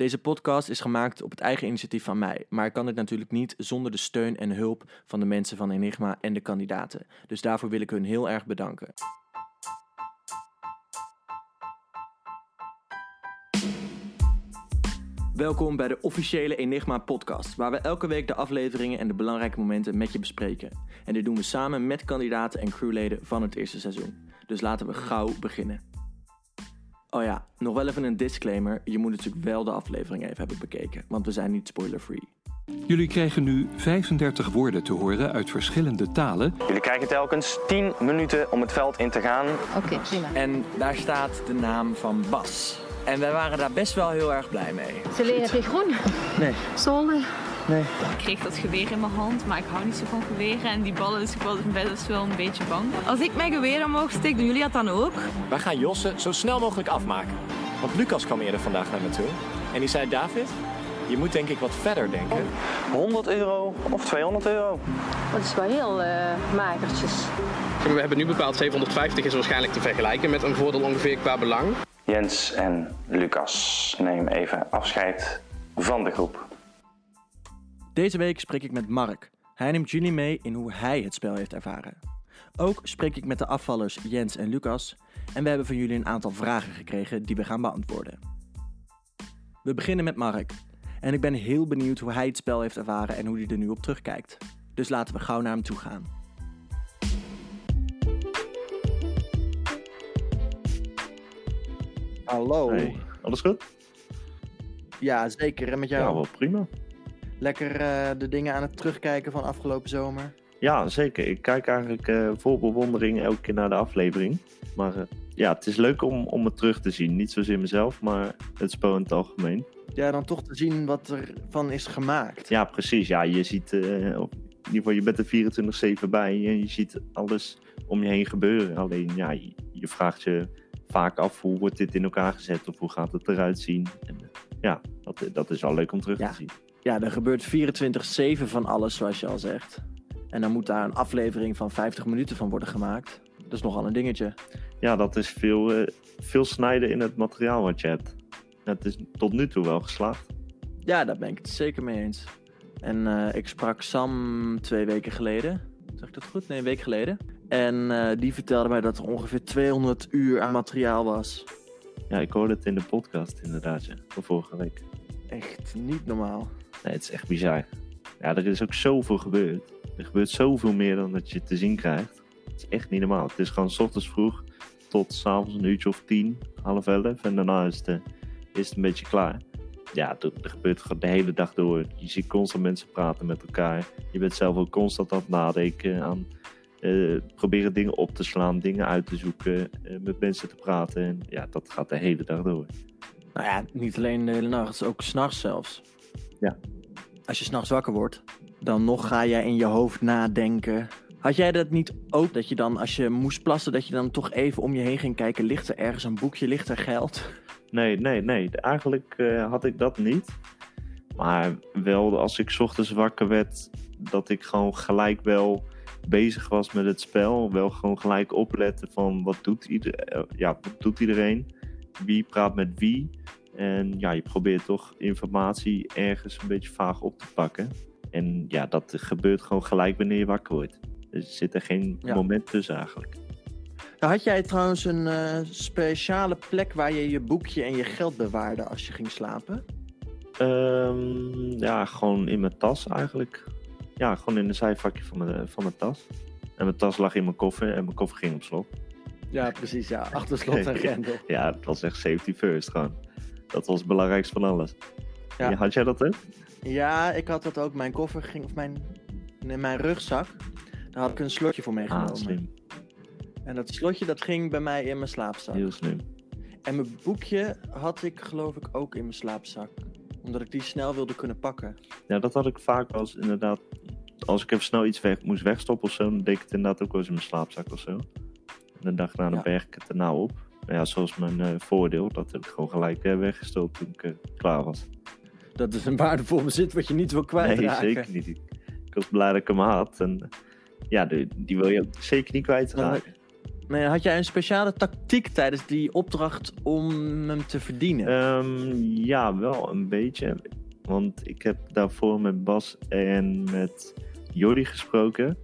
Deze podcast is gemaakt op het eigen initiatief van mij, maar ik kan dit natuurlijk niet zonder de steun en hulp van de mensen van Enigma en de kandidaten. Dus daarvoor wil ik hun heel erg bedanken. Welkom bij de officiële Enigma podcast, waar we elke week de afleveringen en de belangrijke momenten met je bespreken. En dit doen we samen met kandidaten en crewleden van het eerste seizoen. Dus laten we gauw beginnen. Oh ja, nog wel even een disclaimer. Je moet natuurlijk wel de aflevering even hebben bekeken, want we zijn niet spoiler-free. Jullie krijgen nu 35 woorden te horen uit verschillende talen. Jullie krijgen telkens 10 minuten om het veld in te gaan. Oké, prima. En daar staat de naam van Bas. En wij waren daar best wel heel erg blij mee. Ze leren tegen groen. Nee, Zolder. Nee. Ik kreeg dat geweer in mijn hand, maar ik hou niet zo van geweren en die ballen, dus ik was best wel een beetje bang. Als ik mijn geweer omhoog steek, doen jullie dat dan ook? Wij gaan Josse zo snel mogelijk afmaken. Want Lucas kwam eerder vandaag naar me toe. En die zei, David, je moet denk ik wat verder denken. 100 euro of 200 euro. Dat is wel heel eh, magertjes. We hebben nu bepaald 750 is waarschijnlijk te vergelijken met een voordeel ongeveer qua belang. Jens en Lucas, neem even afscheid van de groep. Deze week spreek ik met Mark. Hij neemt jullie mee in hoe hij het spel heeft ervaren. Ook spreek ik met de afvallers Jens en Lucas. En we hebben van jullie een aantal vragen gekregen die we gaan beantwoorden. We beginnen met Mark. En ik ben heel benieuwd hoe hij het spel heeft ervaren en hoe hij er nu op terugkijkt. Dus laten we gauw naar hem toe gaan. Hallo. Hey, alles goed? Ja, zeker. En met jou? Ja, wel prima. Lekker eh, de dingen aan het terugkijken van afgelopen zomer. Ja, zeker. Ik kijk eigenlijk eh, vol bewondering elke keer naar de aflevering. Maar eh, ja, het is leuk om, om het terug te zien. Niet zozeer mezelf, maar het spel in het algemeen. Ja, dan toch te zien wat er van is gemaakt. Ja, precies. Ja, je ziet, op, in ieder geval, je bent er 24-7 bij en je ziet alles om je heen gebeuren. Alleen, ja, je, je vraagt je vaak af hoe wordt dit in elkaar gezet of hoe gaat het eruit zien. En, ja, dat, dat is wel leuk om terug Ja. te zien. Ja, er gebeurt 24-7 van alles, zoals je al zegt. En dan moet daar een aflevering van 50 minuten van worden gemaakt. Dat is nogal een dingetje. Ja, dat is veel, eh, veel snijden in het materiaal wat je hebt. Het is tot nu toe wel geslaagd. Ja, daar ben ik het zeker mee eens. En eh, ik sprak Sam twee weken geleden. Zeg ik dat goed? Nee, een week geleden. En eh, die vertelde mij dat er ongeveer 200 uur aan materiaal was. Ja, ik hoorde het in de podcast inderdaad, ja, van vorige week. Echt niet normaal. Nee, het is echt bizar. Ja, er is ook zoveel gebeurd. Er gebeurt zoveel meer dan dat je te zien krijgt. Het is echt niet normaal. Het is gewoon s ochtends vroeg tot s'avonds een uurtje of tien, half elf. En daarna is het, eh, is een beetje klaar. Ja, er, gebeurt gewoon de hele dag door. Je ziet constant mensen praten met elkaar. Je bent zelf ook constant aan het nadenken, aan eh, proberen dingen op te slaan, dingen uit te zoeken, eh, met mensen te praten. En ja, dat gaat de hele dag door. Nou ja, niet alleen de hele nacht, ook s'nachts zelfs. Ja. Als je s'nachts wakker wordt, dan nog ga jij in je hoofd nadenken. Had jij dat niet ook, dat je dan als je moest plassen, dat je dan toch even om je heen ging kijken, ligt er ergens een boekje, ligt er geld? Nee, nee, nee. Eigenlijk eh, had ik dat niet. Maar wel als ik 's ochtends wakker werd, dat ik gewoon gelijk wel bezig was met het spel. Wel gewoon gelijk opletten van wat doet, ieder, eh, ja, wat doet iedereen? Wie praat met wie? En ja, je probeert toch informatie ergens een beetje vaag op te pakken. En ja, dat gebeurt gewoon gelijk wanneer je wakker wordt. Er zit er geen Ja. moment tussen eigenlijk. Nou, had jij trouwens een eh, speciale plek waar je je boekje en je geld bewaarde als je ging slapen? Ehm, ja, gewoon in mijn tas eigenlijk. Ja, gewoon in een zijvakje van mijn, van mijn tas. En mijn tas lag in mijn koffer en mijn koffer ging op slot. Ja, precies, ja. Achter slot en grendel. Ja, het was echt safety first gewoon. Dat was het belangrijkste van alles. Ja. Had jij dat ook? Ja, ik had dat ook. Mijn koffer ging, of mijn, nee, mijn rugzak, daar had ik een slotje voor meegenomen. Ah, slim. en dat slotje, dat ging bij mij in mijn slaapzak. Heel slim. En mijn boekje had ik geloof ik ook in mijn slaapzak. Omdat ik die snel wilde kunnen pakken. Ja, dat had ik vaak eens inderdaad. Als ik even snel iets weg, moest wegstoppen of zo, dan deed ik het inderdaad ook wel eens in mijn slaapzak of zo. En dan dacht ik, nou, dan Ja. berg ik het er nou op. Ja, zoals mijn eh, voordeel, dat heb ik gewoon gelijk eh, weggestopt toen ik eh, klaar was. Dat is een waardevol bezit wat je niet wil Nee, kwijtraken. zeker niet. Ik was blij dat ik hem had. En ja, die, die wil je ook zeker niet kwijtraken. Nee, had jij een speciale tactiek tijdens die opdracht om hem te verdienen? Ehm, ja, wel een beetje. Want ik heb daarvoor met Bas en met Jordi gesproken.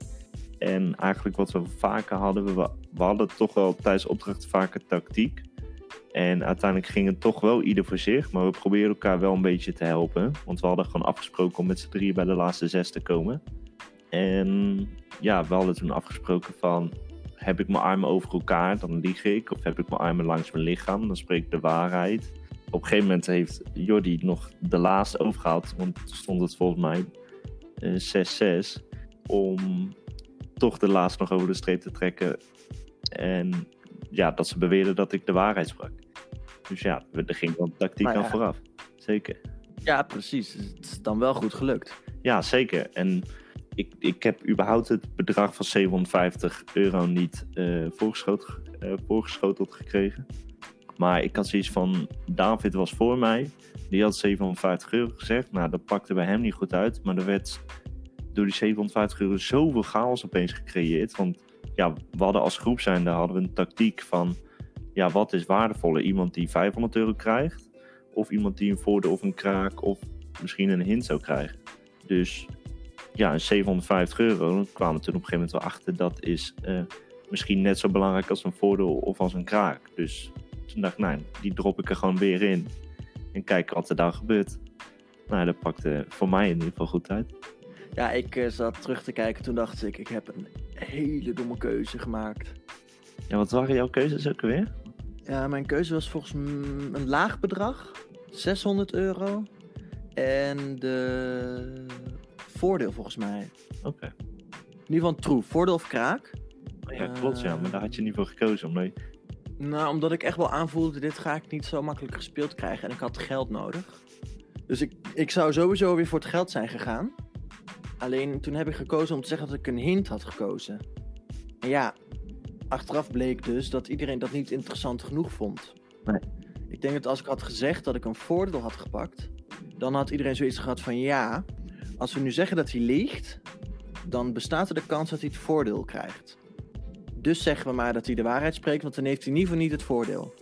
En eigenlijk wat we vaker hadden, we, we hadden toch wel tijdens opdrachten vaker tactiek. En uiteindelijk ging het toch wel ieder voor zich. Maar we probeerden elkaar wel een beetje te helpen. Want we hadden gewoon afgesproken om met z'n drieën bij de laatste zes te komen. En ja, we hadden toen afgesproken van... Heb ik mijn armen over elkaar, dan lieg ik. Of heb ik mijn armen langs mijn lichaam, dan spreek ik de waarheid. Op een gegeven moment heeft Jordi nog de laatste overgehaald. Want toen stond het volgens mij eh, 6-6. Om toch de laatste nog over de streep te trekken. En ja, dat ze beweerden dat ik de waarheid sprak. Dus ja, er ging wel tactiek Maar aan ja. vooraf. Zeker. Ja, precies. Het is dan wel goed gelukt. Ja, zeker. En ik, ik heb überhaupt het bedrag van 750 euro niet eh voorgeschoteld, eh, voorgeschoteld gekregen. Maar ik had zoiets van, David was voor mij. Die had 750 euro gezegd. Nou, dat pakte bij hem niet goed uit. Maar er werd door die 750 euro zoveel chaos opeens gecreëerd. Want ja, we hadden als groep zijnde hadden we een tactiek van... Ja, wat is waardevoller? Iemand die 500 euro krijgt? Of iemand die een voordeel of een kraak of misschien een hint zou krijgen? Dus ja, een 750 euro. Dan kwamen we toen op een gegeven moment wel achter. Dat is eh, misschien net zo belangrijk als een voordeel of als een kraak. Dus toen dacht ik, nou, die drop ik er gewoon weer in. En kijken wat er dan gebeurt. Nou, dat pakte voor mij in ieder geval goed uit. Ja, ik eh, zat terug te kijken. Toen dacht ik, ik heb een hele domme keuze gemaakt. Ja, wat waren jouw keuzes ook alweer? Ja, mijn keuze was volgens mij een laag bedrag. 600 euro. En de voordeel volgens mij. Oké. In ieder geval troef. Voordeel of kraak. Ja, klopt ja. Maar daar had je niet voor gekozen. Omdat je- Nou, omdat ik echt wel aanvoelde, dit ga ik niet zo makkelijk gespeeld krijgen. En ik had geld nodig. Dus ik, ik zou sowieso weer voor het geld zijn gegaan. Alleen toen heb ik gekozen om te zeggen dat ik een hint had gekozen. En ja, achteraf bleek dus dat iedereen dat niet interessant genoeg vond. Nee. Ik denk dat als ik had gezegd dat ik een voordeel had gepakt, dan had iedereen zoiets gehad van ja, als we nu zeggen dat hij liegt, dan bestaat er de kans dat hij het voordeel krijgt. Dus zeggen we maar dat hij de waarheid spreekt, want dan heeft hij in ieder geval niet het voordeel.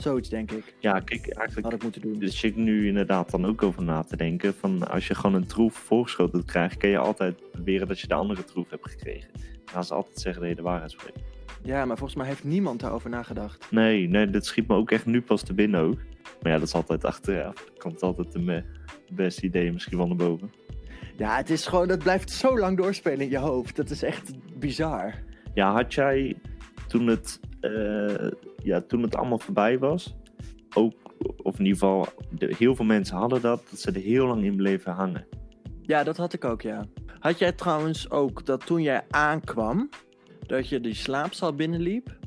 Zoiets denk ik. Ja, kijk, eigenlijk Had ik moeten doen. Dus ik nu inderdaad dan ook over na te denken. Van als je gewoon een troef voorgeschoten krijgt, kun je altijd beweren dat je de andere troef hebt gekregen. Dan gaan ze altijd zeggen dat je de waarheid spreekt. Ja, maar volgens mij heeft niemand daarover nagedacht. Nee, nee, dit schiet me ook echt nu pas te binnen ook. Maar ja, dat is altijd achteraf. Er komt altijd de beste idee misschien wel naar boven. Ja, het is gewoon, dat blijft zo lang doorspelen in je hoofd. Dat is echt bizar. Ja, had jij toen het, ja, toen het allemaal voorbij was, ook, of in ieder geval, heel veel mensen hadden dat, dat ze er heel lang in bleven hangen. Ja, dat had ik ook, ja. Had jij trouwens ook dat toen jij aankwam, dat je die slaapzaal binnenliep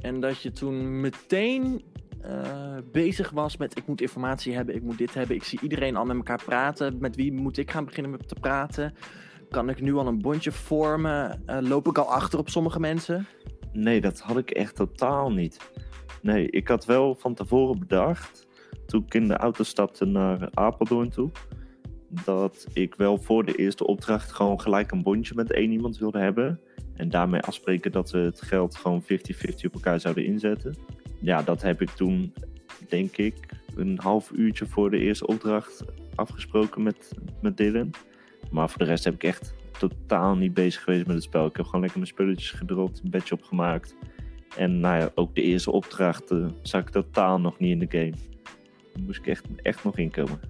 en dat je toen meteen eh, bezig was met ik moet informatie hebben, ik moet dit hebben, ik zie iedereen al met elkaar praten, met wie moet ik gaan beginnen met te praten? Kan ik nu al een bondje vormen? Eh, loop ik al achter op sommige mensen? Nee, dat had ik echt totaal niet. Nee, ik had wel van tevoren bedacht, toen ik in de auto stapte naar Apeldoorn toe, dat ik wel voor de eerste opdracht gewoon gelijk een bondje met één iemand wilde hebben. En daarmee afspreken dat we het geld gewoon 50-50 op elkaar zouden inzetten. Ja, dat heb ik toen, denk ik, een half uurtje voor de eerste opdracht afgesproken met, met Dylan. Maar voor de rest heb ik echt totaal niet bezig geweest met het spel. Ik heb gewoon lekker mijn spulletjes gedropt, een bedje opgemaakt. En nou ja, ook de eerste opdracht eh, zat ik totaal nog niet in de game. Daar moest ik echt, echt nog inkomen.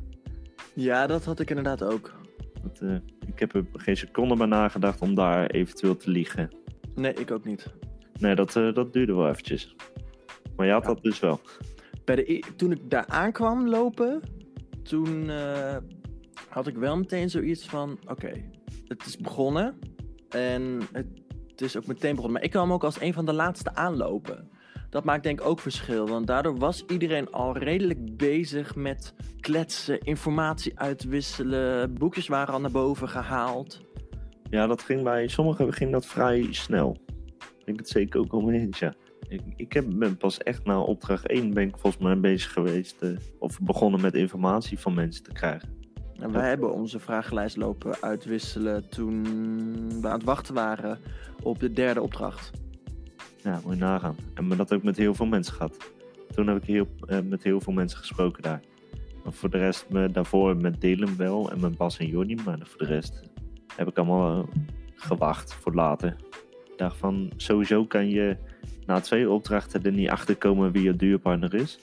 Ja, dat had ik inderdaad ook. Dat, eh, ik heb er geen seconde bij nagedacht om daar eventueel te liegen. Nee, ik ook niet. Nee, dat, eh, dat duurde wel eventjes. Maar je had Ja. dat dus wel. Bij de, e- toen ik daar aankwam lopen, toen had ik wel meteen zoiets van: oké, het is begonnen. En het, is ook meteen begonnen. Maar ik kwam ook als een van de laatste aanlopen. Dat maakt denk ik ook verschil. Want daardoor was iedereen al redelijk bezig met kletsen, informatie uitwisselen. Boekjes waren al naar boven gehaald. Ja, dat ging bij sommigen ging dat vrij snel. Ik denk het zeker ook om eens, ja. Ik, ik heb, ben pas echt na opdracht 1 ben ik volgens mij bezig geweest. eh, of begonnen met informatie van mensen te krijgen. En wij hebben onze vragenlijst lopen uitwisselen toen we aan het wachten waren op de derde opdracht. Ja, moet je nagaan. En dat ook met heel veel mensen gehad. Toen heb ik heel, eh, met heel veel mensen gesproken daar. Maar voor de rest, me, daarvoor met Dylan wel en met Bas en Jordi. Maar voor de rest heb ik allemaal eh, gewacht voor later. Ik dacht van, sowieso kan je na twee opdrachten er niet achter komen wie je duurpartner is.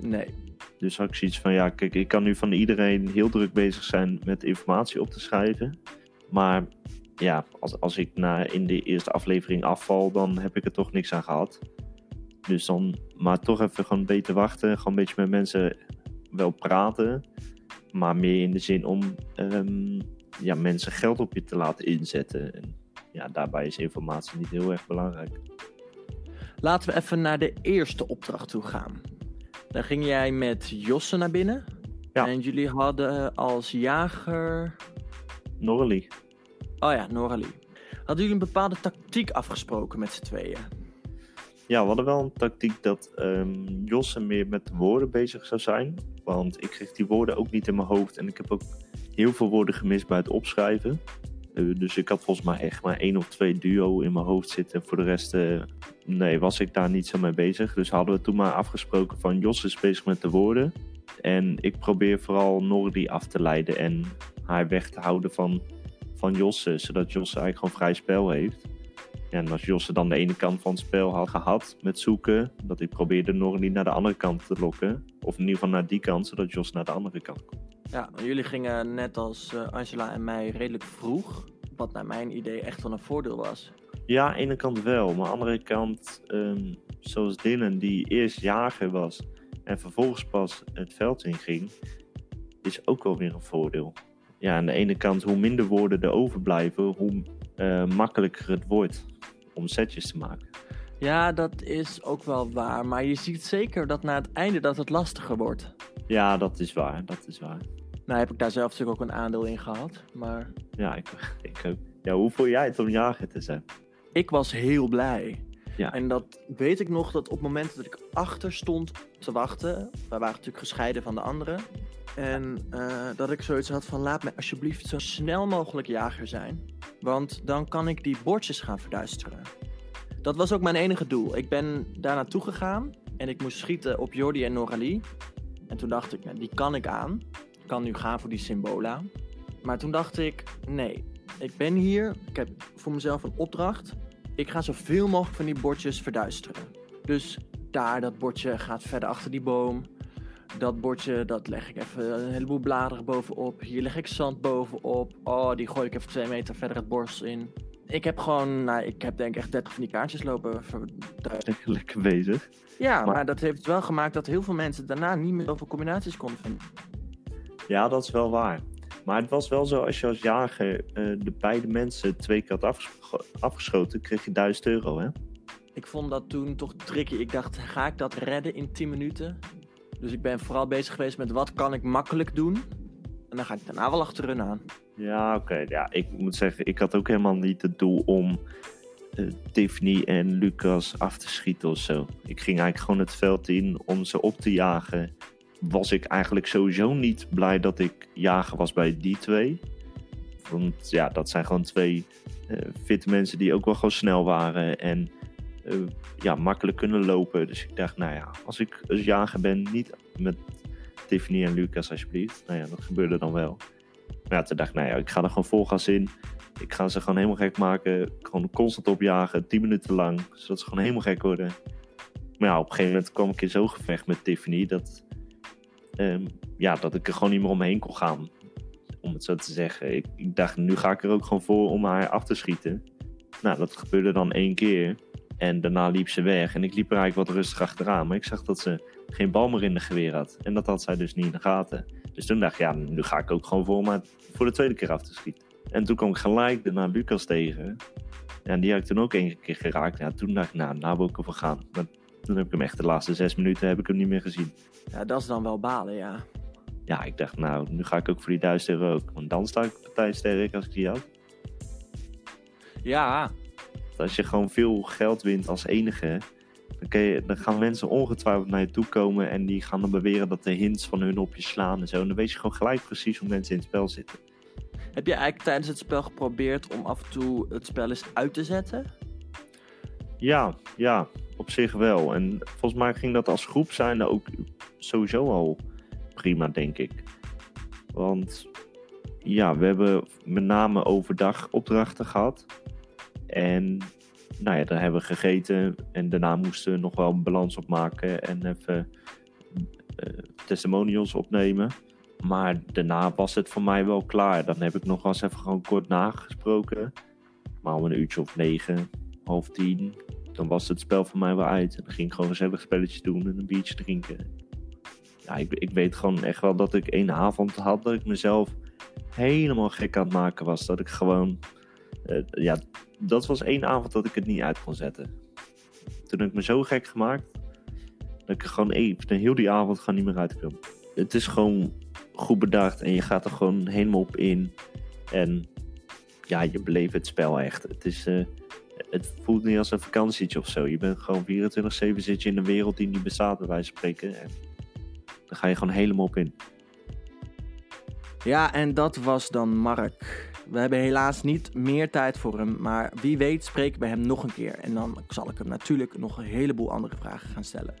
Nee. Dus had ik zoiets van, ja, kijk, ik kan nu van iedereen heel druk bezig zijn met informatie op te schrijven. Maar ja, als, als ik na, in de eerste aflevering afval, dan heb ik er toch niks aan gehad. Dus dan, maar toch even gewoon beter wachten. Gewoon een beetje met mensen wel praten. Maar meer in de zin om ehm, ja, mensen geld op je te laten inzetten. En ja, daarbij is informatie niet heel erg belangrijk. Laten we even naar de eerste opdracht toe gaan. Dan ging jij met Josse naar binnen. Ja. En jullie hadden als jager... Norley. Oh ja, Noralie. Hadden jullie een bepaalde tactiek afgesproken met z'n tweeën? Ja, we hadden wel een tactiek dat ehm Josse meer met de woorden bezig zou zijn. Want ik kreeg die woorden ook niet in mijn hoofd. En ik heb ook heel veel woorden gemist bij het opschrijven. Eh, dus ik had volgens mij echt maar één of twee duo in mijn hoofd zitten. Voor de rest, eh, nee, was ik daar niet zo mee bezig. Dus hadden we toen maar afgesproken van Jos is bezig met de woorden. En ik probeer vooral Nordi af te leiden en haar weg te houden van, van Josse. Zodat Josse eigenlijk gewoon vrij spel heeft. En als Josse dan de ene kant van het spel had gehad met zoeken, dat ik probeerde Nordi naar de andere kant te lokken. Of in ieder geval naar die kant, zodat Jos naar de andere kant komt. Ja, jullie gingen net als eh, Angela en mij redelijk vroeg. Wat naar mijn idee echt wel een voordeel was. Ja, aan de ene kant wel. Maar aan de andere kant, ehm, zoals Dylan, die eerst jager was en vervolgens pas het veld inging, is ook wel weer een voordeel. Ja, aan de ene kant, hoe minder woorden er overblijven, hoe eh, makkelijker het wordt om setjes te maken. Ja, dat is ook wel waar. Maar je ziet zeker dat na het einde dat het lastiger wordt. Ja, dat is waar. Dat is waar. Nou heb ik daar zelf natuurlijk ook een aandeel in gehad. Maar Ja, ik, ik. Ja, hoe voel jij het om jager te zijn? ik was heel blij. Ja. En dat weet ik nog dat op het moment dat ik achter stond te wachten. Wij waren natuurlijk gescheiden van de anderen. En eh, dat ik zoiets had van laat me alsjeblieft zo snel mogelijk jager zijn. Want dan kan ik die bordjes gaan verduisteren. Dat was ook mijn enige doel. Ik ben daar naartoe gegaan en ik moest schieten op Jordi en Noralie. En toen dacht ik, nou, die kan ik aan. Ik kan nu gaan voor die symbola. Maar toen dacht ik, nee, ik ben hier. Ik heb voor mezelf een opdracht. Ik ga zoveel mogelijk van die bordjes verduisteren. Dus daar, dat bordje gaat verder achter die boom. Dat bordje, dat leg ik even een heleboel bladeren bovenop. Hier leg ik zand bovenop. Oh, die gooi ik even twee meter verder het bos in. Ik heb gewoon, nou, ik heb denk ik echt 30 van die kaartjes lopen. Lekker bezig. Ja, Maar- maar dat heeft wel gemaakt dat heel veel mensen daarna niet meer over combinaties konden vinden. Ja, dat is wel waar. Maar het was wel zo, als je als jager eh, de beide mensen twee keer had afgescho- afgeschoten, kreeg je 1000 euro, hè? Ik vond dat toen toch tricky. Ik dacht, ga ik dat redden in 10 minuten? Dus ik ben vooral bezig geweest met wat kan ik makkelijk doen. En dan ga ik daarna wel achter hun aan. Ja, oké. Ja, ik moet zeggen, ik had ook helemaal niet het doel om eh, Tiffany en Lucas af te schieten of zo. Ik ging eigenlijk gewoon het veld in om ze op te jagen. Was ik eigenlijk sowieso niet blij dat ik jager was bij die twee. Want ja, dat zijn gewoon twee eh, fitte mensen die ook wel gewoon snel waren en eh, ja, makkelijk kunnen lopen. Dus ik dacht, nou ja, als ik als jager ben, niet met Tiffany en Lucas alsjeblieft. Nou ja, dat gebeurde dan wel. Maar ja, toen dacht ik, nou ja, ik ga er gewoon vol gas in. Ik ga ze gewoon helemaal gek maken. Gewoon constant opjagen, 10 minuten lang. Zodat ze gewoon helemaal gek worden. Maar ja, op een gegeven moment kwam ik in zo'n gevecht met Tiffany. Dat, ehm, ja, dat ik er gewoon niet meer omheen kon gaan. Om het zo te zeggen. Ik dacht, nu ga ik er ook gewoon voor om haar af te schieten. Nou, dat gebeurde dan één keer. En daarna liep ze weg. En ik liep er eigenlijk wat rustig achteraan. Maar ik zag dat ze geen bal meer in de geweer had. En dat had zij dus niet in de gaten. Dus toen dacht ik, ja, nu ga ik ook gewoon voor om haar voor de tweede keer af te schieten. En toen kwam ik gelijk daarna Lucas tegen. Ja, en die had ik toen ook één keer geraakt. Ja, toen dacht ik, nou, nou wil ik ervoor gaan. Maar toen heb ik hem echt de laatste zes minuten heb ik hem niet meer gezien. Ja, dat is dan wel balen, ja. Ja, ik dacht, nou, nu ga ik ook voor die duizend euro ook. Want dan sta ik partij sterk als ik die had. Ja, Als je gewoon veel geld wint als enige, dan, je, dan gaan mensen ongetwijfeld naar je toe komen en die gaan dan beweren dat de hints van hun op je slaan en zo. En dan weet je gewoon gelijk precies hoe mensen in het spel zitten. Heb je eigenlijk tijdens het spel geprobeerd om af en toe het spel eens uit te zetten? Ja, ja, op zich wel. En volgens mij ging dat als groep zijn ook sowieso al prima, denk ik. Want ja, we hebben met name overdag opdrachten gehad. En nou ja, dan hebben we gegeten en daarna moesten we nog wel een balans opmaken en even eh, testimonials opnemen. Maar daarna was het voor mij wel klaar. Dan heb ik nog wel eens even gewoon kort nagesproken. Maar om een uurtje of negen, half tien, dan was het spel voor mij wel uit. En dan ging ik gewoon gezellig spelletjes doen en een biertje drinken. Ja, ik, ik weet gewoon echt wel dat ik één avond had dat ik mezelf helemaal gek aan het maken was. Dat ik gewoon, eh, ja, dat was één avond dat ik het niet uit kon zetten. Toen heb ik me zo gek gemaakt, dat ik gewoon even, heel die avond gewoon niet meer uit kwam. Het is gewoon goed bedacht en je gaat er gewoon helemaal op in. En ja, je beleeft het spel echt. Het, is, eh, het voelt niet als een vakantietje of zo. Je bent gewoon 24-7 zit je in een wereld die niet bestaat, bij wijze van spreken. En dan ga je gewoon helemaal op in. Ja, en dat was dan Mark. We hebben helaas niet meer tijd voor hem, maar wie weet spreken we hem nog een keer. En dan zal ik hem natuurlijk nog een heleboel andere vragen gaan stellen.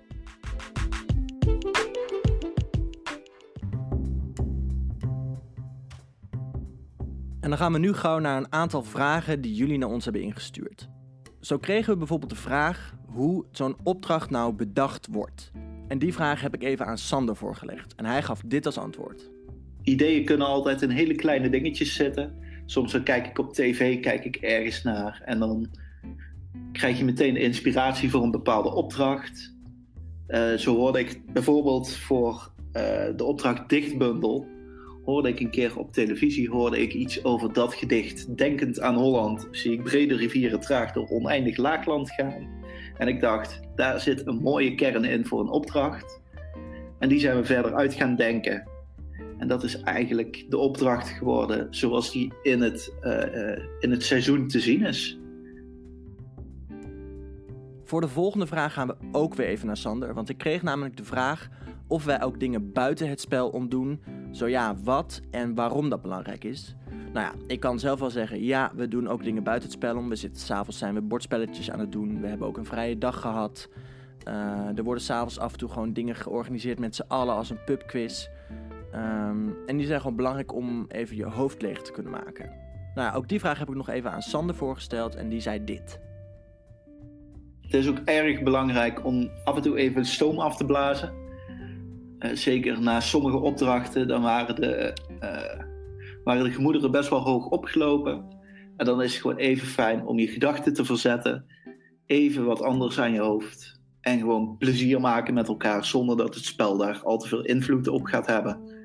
En dan gaan we nu gauw naar een aantal vragen die jullie naar ons hebben ingestuurd. Zo kregen we bijvoorbeeld de vraag hoe zo'n opdracht nou bedacht wordt. En die vraag heb ik even aan Sander voorgelegd. En hij gaf dit als antwoord. Ideeën kunnen altijd in hele kleine dingetjes zitten. Soms kijk ik op tv, kijk ik ergens naar en dan krijg je meteen inspiratie voor een bepaalde opdracht. Uh, zo hoorde ik bijvoorbeeld voor uh, de opdracht Dichtbundel, hoorde ik een keer op televisie hoorde ik iets over dat gedicht. Denkend aan Holland zie ik brede rivieren traag door oneindig laagland gaan. En ik dacht, daar zit een mooie kern in voor een opdracht. En die zijn we verder uit gaan denken. En dat is eigenlijk de opdracht geworden zoals die in het, uh, uh, in het seizoen te zien is. Voor de volgende vraag gaan we ook weer even naar Sander. Want ik kreeg namelijk de vraag of wij ook dingen buiten het spel omdoen. Zo ja, wat en waarom dat belangrijk is. Nou ja, ik kan zelf wel zeggen, ja, we doen ook dingen buiten het spel om. We zitten s'avonds zijn we bordspelletjes aan het doen. We hebben ook een vrije dag gehad. Uh, er worden s'avonds af en toe gewoon dingen georganiseerd met z'n allen als een pubquiz. Um, en die zijn gewoon belangrijk om even je hoofd leeg te kunnen maken. Nou ook die vraag heb ik nog even aan Sander voorgesteld en die zei dit. Het is ook erg belangrijk om af en toe even stoom af te blazen. Uh, zeker na sommige opdrachten, dan waren de, uh, waren de gemoederen best wel hoog opgelopen. En dan is het gewoon even fijn om je gedachten te verzetten. Even wat anders aan je hoofd. En gewoon plezier maken met elkaar zonder dat het spel daar al te veel invloed op gaat hebben.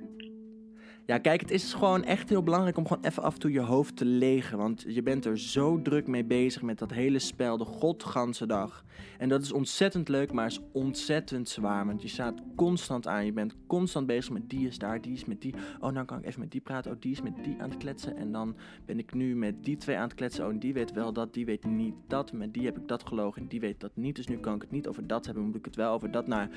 Ja, kijk, het is gewoon echt heel belangrijk om gewoon even af en toe je hoofd te legen. Want je bent er zo druk mee bezig met dat hele spel de godganse dag. En dat is ontzettend leuk, maar is ontzettend zwaar. Want je staat constant aan. Je bent constant bezig met die is daar, die is met die. Oh, nou kan ik even met die praten. Oh, die is met die aan het kletsen. En dan ben ik nu met die twee aan het kletsen. Oh, en die weet wel dat, die weet niet dat. Met die heb ik dat gelogen en die weet dat niet. Dus nu kan ik het niet over dat hebben, moet ik het wel over dat. Nou,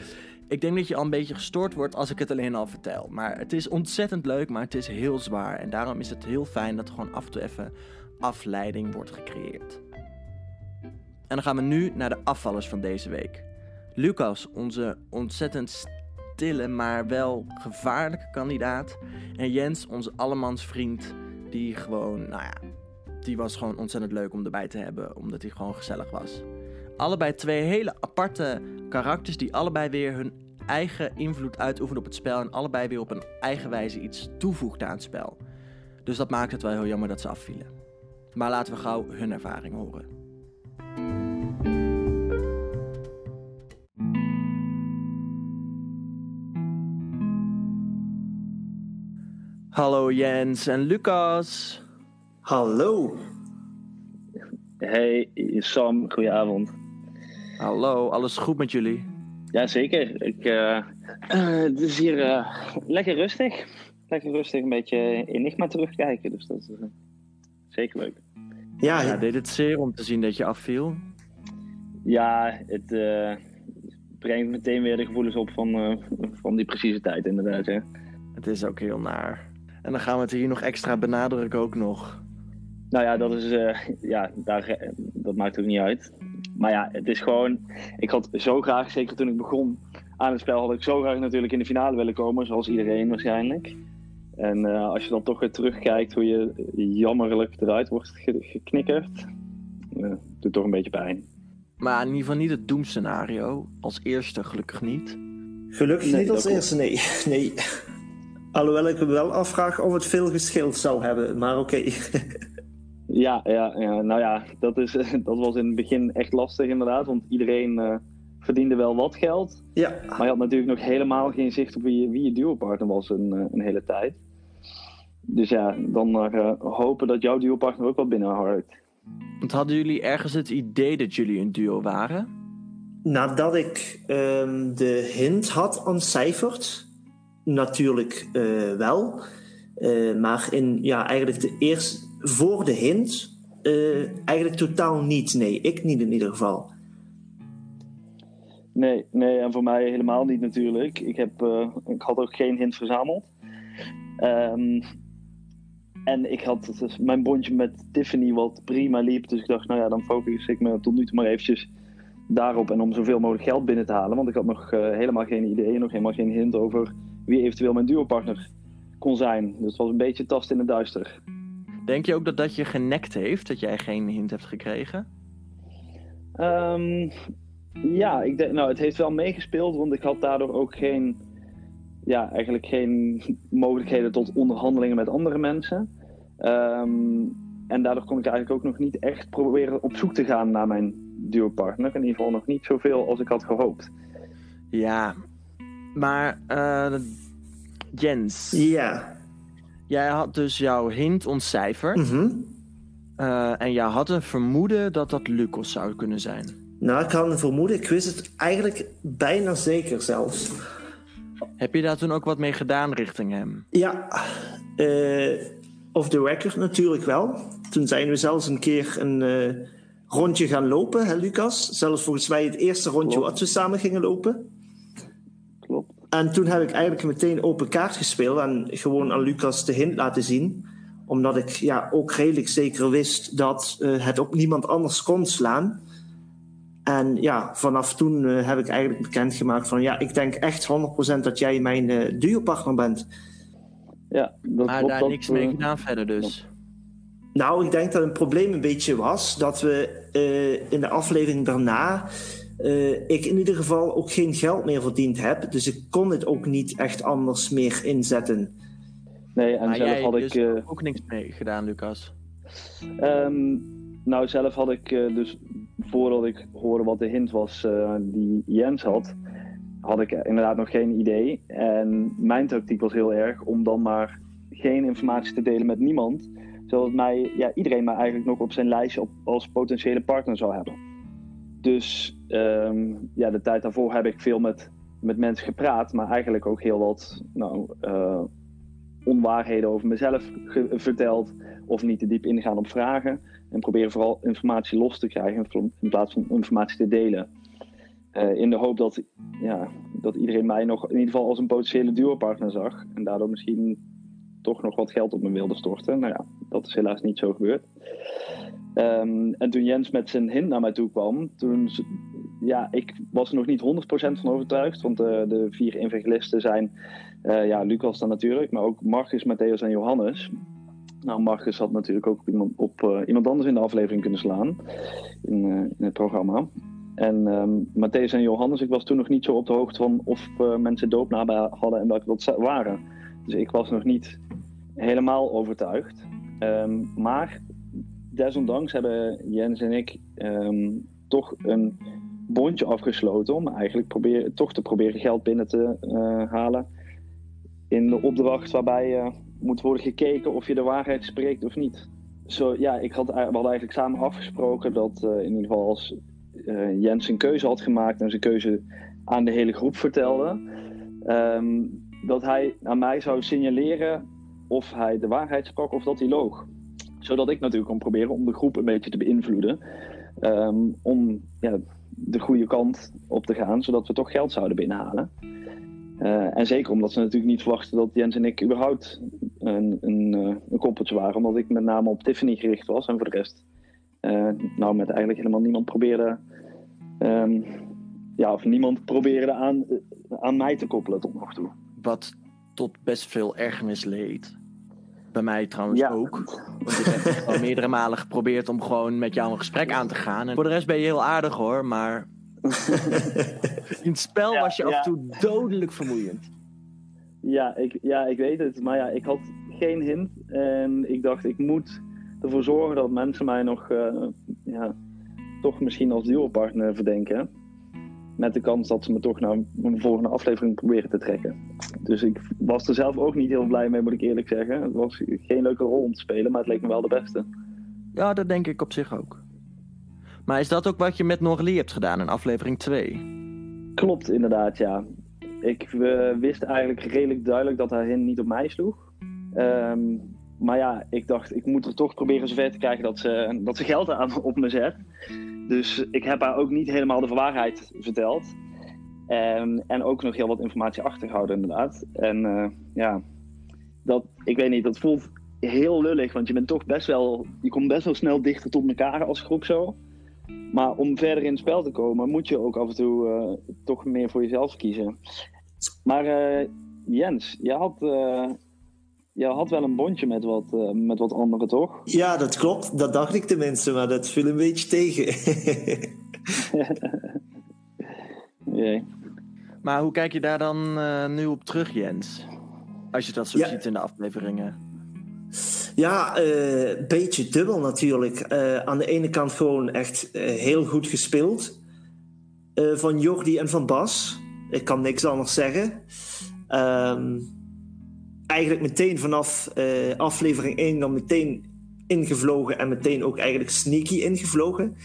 ik denk dat je al een beetje gestoord wordt als ik het alleen al vertel. Maar het is ontzettend leuk, maar het is heel zwaar. En daarom is het heel fijn dat er gewoon af en toe even afleiding wordt gecreëerd. En dan gaan we nu naar de afvallers van deze week. Lucas, onze ontzettend stille, maar wel gevaarlijke kandidaat. En Jens, onze allemans vriend, die gewoon, nou ja, die was gewoon ontzettend leuk om erbij te hebben, omdat hij gewoon gezellig was. Allebei twee hele aparte karakters die allebei weer hun eigen invloed uitoefenen op het spel en allebei weer op een eigen wijze iets toevoegden aan het spel. Dus dat maakt het wel heel jammer dat ze afvielen. Maar laten we gauw hun ervaring horen. Hallo Jens en Lucas. Hallo. Hey Sam, goedenavond. Hallo, alles goed met jullie? Jazeker. Ik, uh, uh, het is hier uh, lekker rustig. Lekker rustig een beetje Enigma terugkijken. Dus dat is zeker leuk. Ja, ja, deed het zeer om te zien dat je afviel? Ja, het brengt meteen weer de gevoelens op van, van die precieze tijd inderdaad. Hè. Het is ook heel naar. En dan gaan we het hier nog extra benadrukken ook nog. Nou ja, dat, is, ja, daar, dat maakt ook niet uit. maar ja, het is gewoon. Ik had zo graag, zeker toen ik begon aan het spel, had ik zo graag natuurlijk in de finale willen komen, zoals iedereen waarschijnlijk. En eh, als je dan toch weer terugkijkt hoe je jammerlijk eruit wordt ge- geknikkerd, uh, doet toch een beetje pijn. Maar in ieder geval niet het doemscenario. Als eerste gelukkig niet. Gelukkig Nee, niet als eerste, nee. nee. Alhoewel ik me wel afvraag of het veel geschild zou hebben, maar oké. Ja, ja, ja, nou ja, dat, is, dat was in het begin echt lastig inderdaad, want iedereen eh, verdiende wel wat geld. Ja. Maar je had natuurlijk nog helemaal geen zicht op wie je, wie je duopartner was een, eh, een hele tijd. Dus ja, dan maar eh, hopen dat jouw duopartner ook wel binnenharkt. Want hadden jullie ergens het idee dat jullie een duo waren? Nadat ik ehm, de hint had ontcijferd, natuurlijk eh, wel. Eh, maar in, ja, eigenlijk de eerste, voor de hint, eh, eigenlijk totaal niet. Nee, ik niet in ieder geval. Nee, nee, en voor mij helemaal niet natuurlijk. Ik, heb, ik had ook geen hint verzameld. Ehm, en ik had dus mijn bondje met Tiffany wat prima liep. Dus ik dacht, nou ja, dan focus ik me tot nu toe maar eventjes daarop. En om zoveel mogelijk geld binnen te halen. Want ik had nog helemaal geen idee, nog helemaal geen hint over wie eventueel mijn duopartner kon zijn. Dus het was een beetje tast in het duister. Denk je ook dat dat je genekt heeft, dat jij geen hint hebt gekregen? Ehm, ja, ik denk, nou, het heeft wel meegespeeld, want ik had daardoor ook geen, ja, eigenlijk geen mogelijkheden tot onderhandelingen met andere mensen. Ehm, en daardoor kon ik eigenlijk ook nog niet echt proberen op zoek te gaan naar mijn duopartner. In ieder geval nog niet zoveel als ik had gehoopt. Ja, maar eh, Jens. Ja. Jij had dus jouw hint ontcijferd. Mhm. Eh, en jij had een vermoeden dat dat Lucas zou kunnen zijn. Nou, ik had een vermoeden. Ik wist het eigenlijk bijna zeker zelfs. Heb je daar toen ook wat mee gedaan richting hem? Ja, eh off the record natuurlijk wel. Toen zijn we zelfs een keer een rondje gaan lopen, hè Lucas? Zelfs volgens mij het eerste rondje wat we samen gingen lopen. En toen heb ik eigenlijk meteen open kaart gespeeld en gewoon aan Lucas de hint laten zien. Omdat ik ja, ook redelijk zeker wist dat eh, het op niemand anders kon slaan. En ja, vanaf toen eh, heb ik eigenlijk bekendgemaakt van ja, ik denk echt 100% dat jij mijn eh duopartner bent. Ja, dat Maar daar dat, niks mee gedaan verder dus. Nou, ik denk dat een probleem een beetje was dat we eh, in de aflevering daarna. Eh, ik in ieder geval ook geen geld meer verdiend heb. Dus ik kon het ook niet echt anders meer inzetten. Nee, en Maar zelf jij had dus ik... eh, ook niks mee gedaan, Lucas. Ehm, nou, zelf had ik eh, dus voordat ik hoorde wat de hint was eh, die Jens had, had ik inderdaad nog geen idee. En mijn tactiek was heel erg om dan maar geen informatie te delen met niemand, zodat mij, ja, iedereen mij eigenlijk nog op zijn lijstje op, als potentiële partner zou hebben. Dus ehm, ja, de tijd daarvoor heb ik veel met, met mensen gepraat, maar eigenlijk ook heel wat nou, eh, onwaarheden over mezelf verteld of niet te diep ingaan op vragen. En proberen vooral informatie los te krijgen in- plaats van informatie te delen. Eh, in de hoop dat, ja, dat iedereen mij nog in ieder geval als een potentiële duopartner zag. En daardoor misschien toch nog wat geld op me wilde storten. Nou ja, dat is helaas niet zo gebeurd. Ehm, en toen Jens met zijn hint naar mij toe kwam, toen, ja, ik was er nog niet 100% van overtuigd. Want de vier evangelisten zijn, eh, ja, Lucas dan natuurlijk, maar ook Marcus, Matthäus en Johannes. Nou, Marcus had natuurlijk ook iemand, op, eh, iemand anders in de aflevering kunnen slaan in, eh, in het programma. En ehm Matthäus en Johannes, ik was toen nog niet zo op de hoogte van of mensen doopnamen hadden en welke dat waren. Dus ik was nog niet helemaal overtuigd. Ehm, maar desondanks hebben Jens en ik ehm, toch een bondje afgesloten om eigenlijk toch te proberen geld binnen te eh, halen. In de opdracht waarbij eh, moet worden gekeken of je de waarheid spreekt of niet. Zo, ja, ik had, we hadden eigenlijk samen afgesproken dat eh, in ieder geval als Jens een keuze had gemaakt en zijn keuze aan de hele groep vertelde, ehm, dat hij aan mij zou signaleren of hij de waarheid sprak of dat hij loog. Zodat ik natuurlijk kon proberen om de groep een beetje te beïnvloeden. ehm, om ja, de goede kant op te gaan, zodat we toch geld zouden binnenhalen. Eh, en zeker omdat ze natuurlijk niet verwachten dat Jens en ik überhaupt een, een, eh, een koppeltje waren. Omdat ik met name op Tiffany gericht was en voor de rest eh, nou met eigenlijk helemaal niemand probeerde, ehm, ja, of niemand probeerde aan, aan mij te koppelen tot nog toe. Wat tot best veel ergernis leed. Bij mij trouwens ook. Want ik heb al meerdere malen geprobeerd om gewoon met jou een gesprek aan te gaan. En voor de rest ben je heel aardig hoor, maar in het spel was je af en toe dodelijk vermoeiend. Ja ik, ja, ik weet het. Maar ja, ik had geen hint. En ik dacht, ik moet ervoor zorgen dat mensen mij nog uh, ja, toch misschien als duopartner verdenken. Met de kans dat ze me toch naar een volgende aflevering proberen te trekken. Dus ik was er zelf ook niet heel blij mee, moet ik eerlijk zeggen. Het was geen leuke rol om te spelen, maar het leek me wel de beste. Ja, dat denk ik op zich ook. Maar is dat ook wat je met Norlie hebt gedaan in aflevering 2? Klopt, inderdaad, ja. Ik uh, wist eigenlijk redelijk duidelijk dat hij niet op mij sloeg. Um, maar ja, ik dacht, ik moet er toch proberen zover te krijgen dat ze, dat ze geld aan op me zet. Dus ik heb haar ook niet helemaal de waarheid verteld. En, en ook nog heel wat informatie achtergehouden, inderdaad. En uh, ja, dat, ik weet niet, dat voelt heel lullig. Want je bent toch best wel, je komt best wel snel dichter tot elkaar als groep zo. Maar om verder in het spel te komen, moet je ook af en toe uh, toch meer voor jezelf kiezen. Maar uh, Jens, je had je had wel een bondje met wat, uh, met wat anderen, toch? Ja, dat klopt. Dat dacht ik tenminste, maar dat viel een beetje tegen. nee. Maar hoe kijk je daar dan uh, nu op terug, Jens? Als je dat zo ja. ziet in de afleveringen. Ja, een uh, beetje dubbel natuurlijk. aan de ene kant gewoon echt heel goed gespeeld. van Jordi en van Bas. Ik kan niks anders zeggen. Um, eigenlijk meteen vanaf uh, aflevering 1 dan meteen ingevlogen en meteen ook eigenlijk sneaky ingevlogen.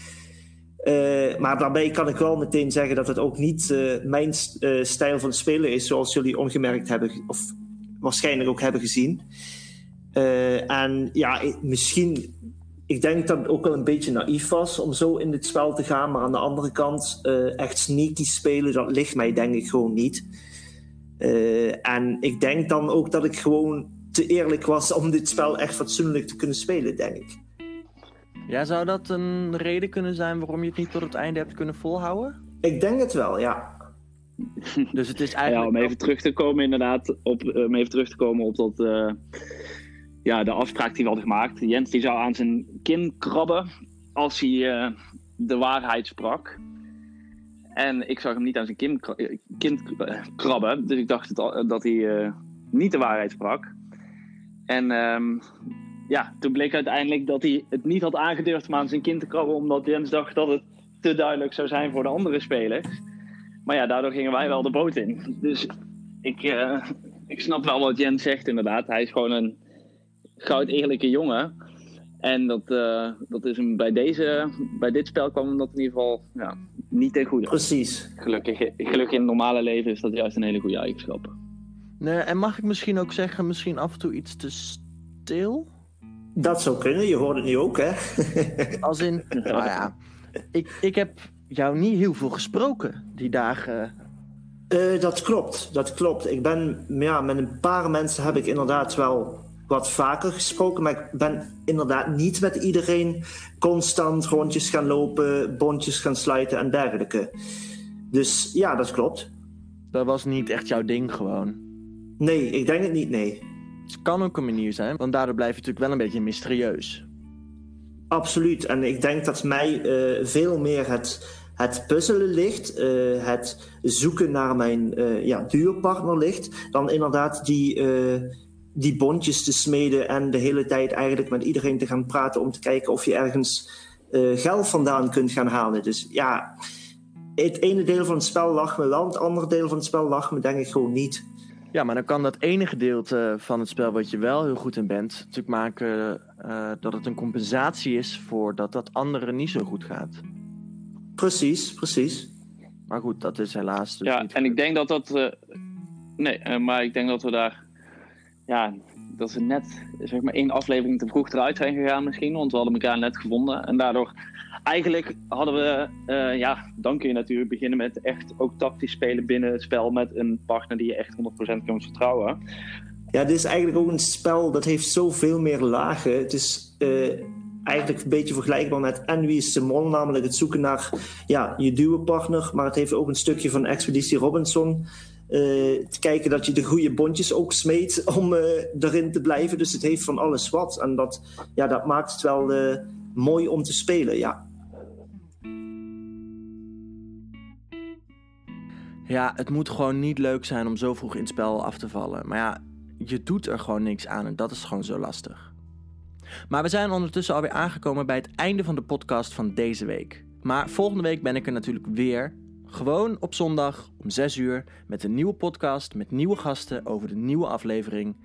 Uh, maar daarbij kan ik wel meteen zeggen dat het ook niet uh, mijn stijl van spelen is, zoals jullie ongemerkt hebben, of waarschijnlijk ook hebben gezien. en ja, misschien, ik denk dat het ook wel een beetje naïef was om zo in dit spel te gaan, maar aan de andere kant, echt sneaky spelen, dat ligt mij denk ik gewoon niet. Uh, en ik denk dan ook dat ik gewoon te eerlijk was om dit spel echt fatsoenlijk te kunnen spelen, denk ik. Ja, zou dat een reden kunnen zijn waarom je het niet tot het einde hebt kunnen volhouden? Ik denk het wel, ja. Dus het is eigenlijk. Ja, om even terug te komen, inderdaad, op, om even terug te komen op dat. Uh, ja, de afspraak die we hadden gemaakt. Jens die zou aan zijn kin krabben als hij uh, de waarheid sprak. En ik zag hem niet aan zijn kind, kind krabben. Dus ik dacht dat hij niet de waarheid sprak. En um, ja, toen bleek uiteindelijk dat hij het niet had aangedurfd om aan zijn kind te krabben. Omdat Jens dacht dat het te duidelijk zou zijn voor de andere spelers. Maar ja, daardoor gingen wij wel de boot in. Dus ik, ik snap wel wat Jens zegt inderdaad. Hij is gewoon een goud eerlijke jongen. En dat, uh, dat is hem bij, deze, bij dit spel kwam dat in ieder geval ja, niet ten goede. Precies. Gelukkig, gelukkig in het normale leven is dat juist een hele goede eigenschap. Nee, en mag ik misschien ook zeggen, misschien af en toe iets te stil? Dat zou kunnen, je hoort het nu ook, hè? Als in, nou ja, ik, ik heb jou niet heel veel gesproken die dagen. Uh, dat klopt, dat klopt. Ik ben, ja, met een paar mensen heb ik inderdaad wel wat vaker gesproken. Maar ik ben inderdaad niet met iedereen constant rondjes gaan lopen, bondjes gaan sluiten en dergelijke. Dus ja, dat klopt. Dat was niet echt jouw ding gewoon? Nee, ik denk het niet, nee. Het kan ook een manier zijn, want daardoor blijf je natuurlijk wel een beetje mysterieus. Absoluut. En ik denk dat mij uh, veel meer het, het puzzelen ligt, uh, het zoeken naar mijn uh, ja, duurpartner ligt, dan inderdaad die die bondjes te smeden en de hele tijd eigenlijk met iedereen te gaan praten om te kijken of je ergens uh, geld vandaan kunt gaan halen. Dus ja, het ene deel van het spel lag me wel, het andere deel van het spel lag me denk ik gewoon niet. Ja, maar dan kan dat ene gedeelte van het spel wat je wel heel goed in bent, natuurlijk maken uh, dat het een compensatie is voor dat dat andere niet zo goed gaat. Precies, precies. Maar goed, dat is helaas. Dus ja, niet en ik denk dat dat. Uh, nee, maar ik denk dat we daar ja, dat ze net zeg maar één aflevering te vroeg eruit zijn gegaan misschien. Want we hadden elkaar net gevonden. En daardoor eigenlijk hadden we, uh, ja, dan kun je natuurlijk beginnen met echt ook tactisch spelen binnen het spel met een partner die je echt 100% kunt vertrouwen. Ja, dit is eigenlijk ook een spel dat heeft zoveel meer lagen. Het is, uh, eigenlijk een beetje vergelijkbaar met En Wie is de Mol, namelijk het zoeken naar ja, je duopartner. Maar het heeft ook een stukje van Expeditie Robinson. Uh, te kijken dat je de goede bondjes ook smeet om uh, erin te blijven. Dus het heeft van alles wat. En dat, ja, dat maakt het wel uh, mooi om te spelen, ja. Ja, het moet gewoon niet leuk zijn om zo vroeg in het spel af te vallen. Maar ja, je doet er gewoon niks aan en dat is gewoon zo lastig. Maar we zijn ondertussen alweer aangekomen bij het einde van de podcast van deze week. Maar volgende week ben ik er natuurlijk weer. Gewoon op zondag om 6 uur met een nieuwe podcast met nieuwe gasten over de nieuwe aflevering.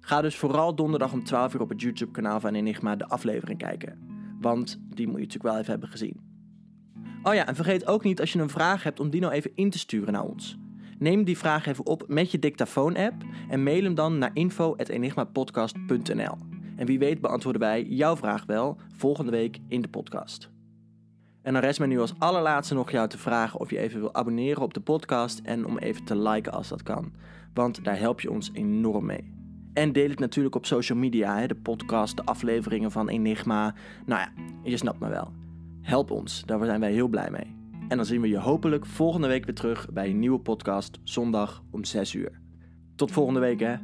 Ga dus vooral donderdag om 12 uur op het YouTube-kanaal van Enigma de aflevering kijken. Want die moet je natuurlijk wel even hebben gezien. Oh ja, en vergeet ook niet als je een vraag hebt om die nou even in te sturen naar ons. Neem die vraag even op met je dictafoon-app en mail hem dan naar info.enigmapodcast.nl. En wie weet beantwoorden wij jouw vraag wel volgende week in de podcast. En dan rest mij nu als allerlaatste nog jou te vragen of je even wil abonneren op de podcast en om even te liken als dat kan. Want daar help je ons enorm mee. En deel het natuurlijk op social media, de podcast, de afleveringen van Enigma. Nou ja, je snapt me wel. Help ons, daar zijn wij heel blij mee. En dan zien we je hopelijk volgende week weer terug bij een nieuwe podcast zondag om 6 uur. Tot volgende week hè.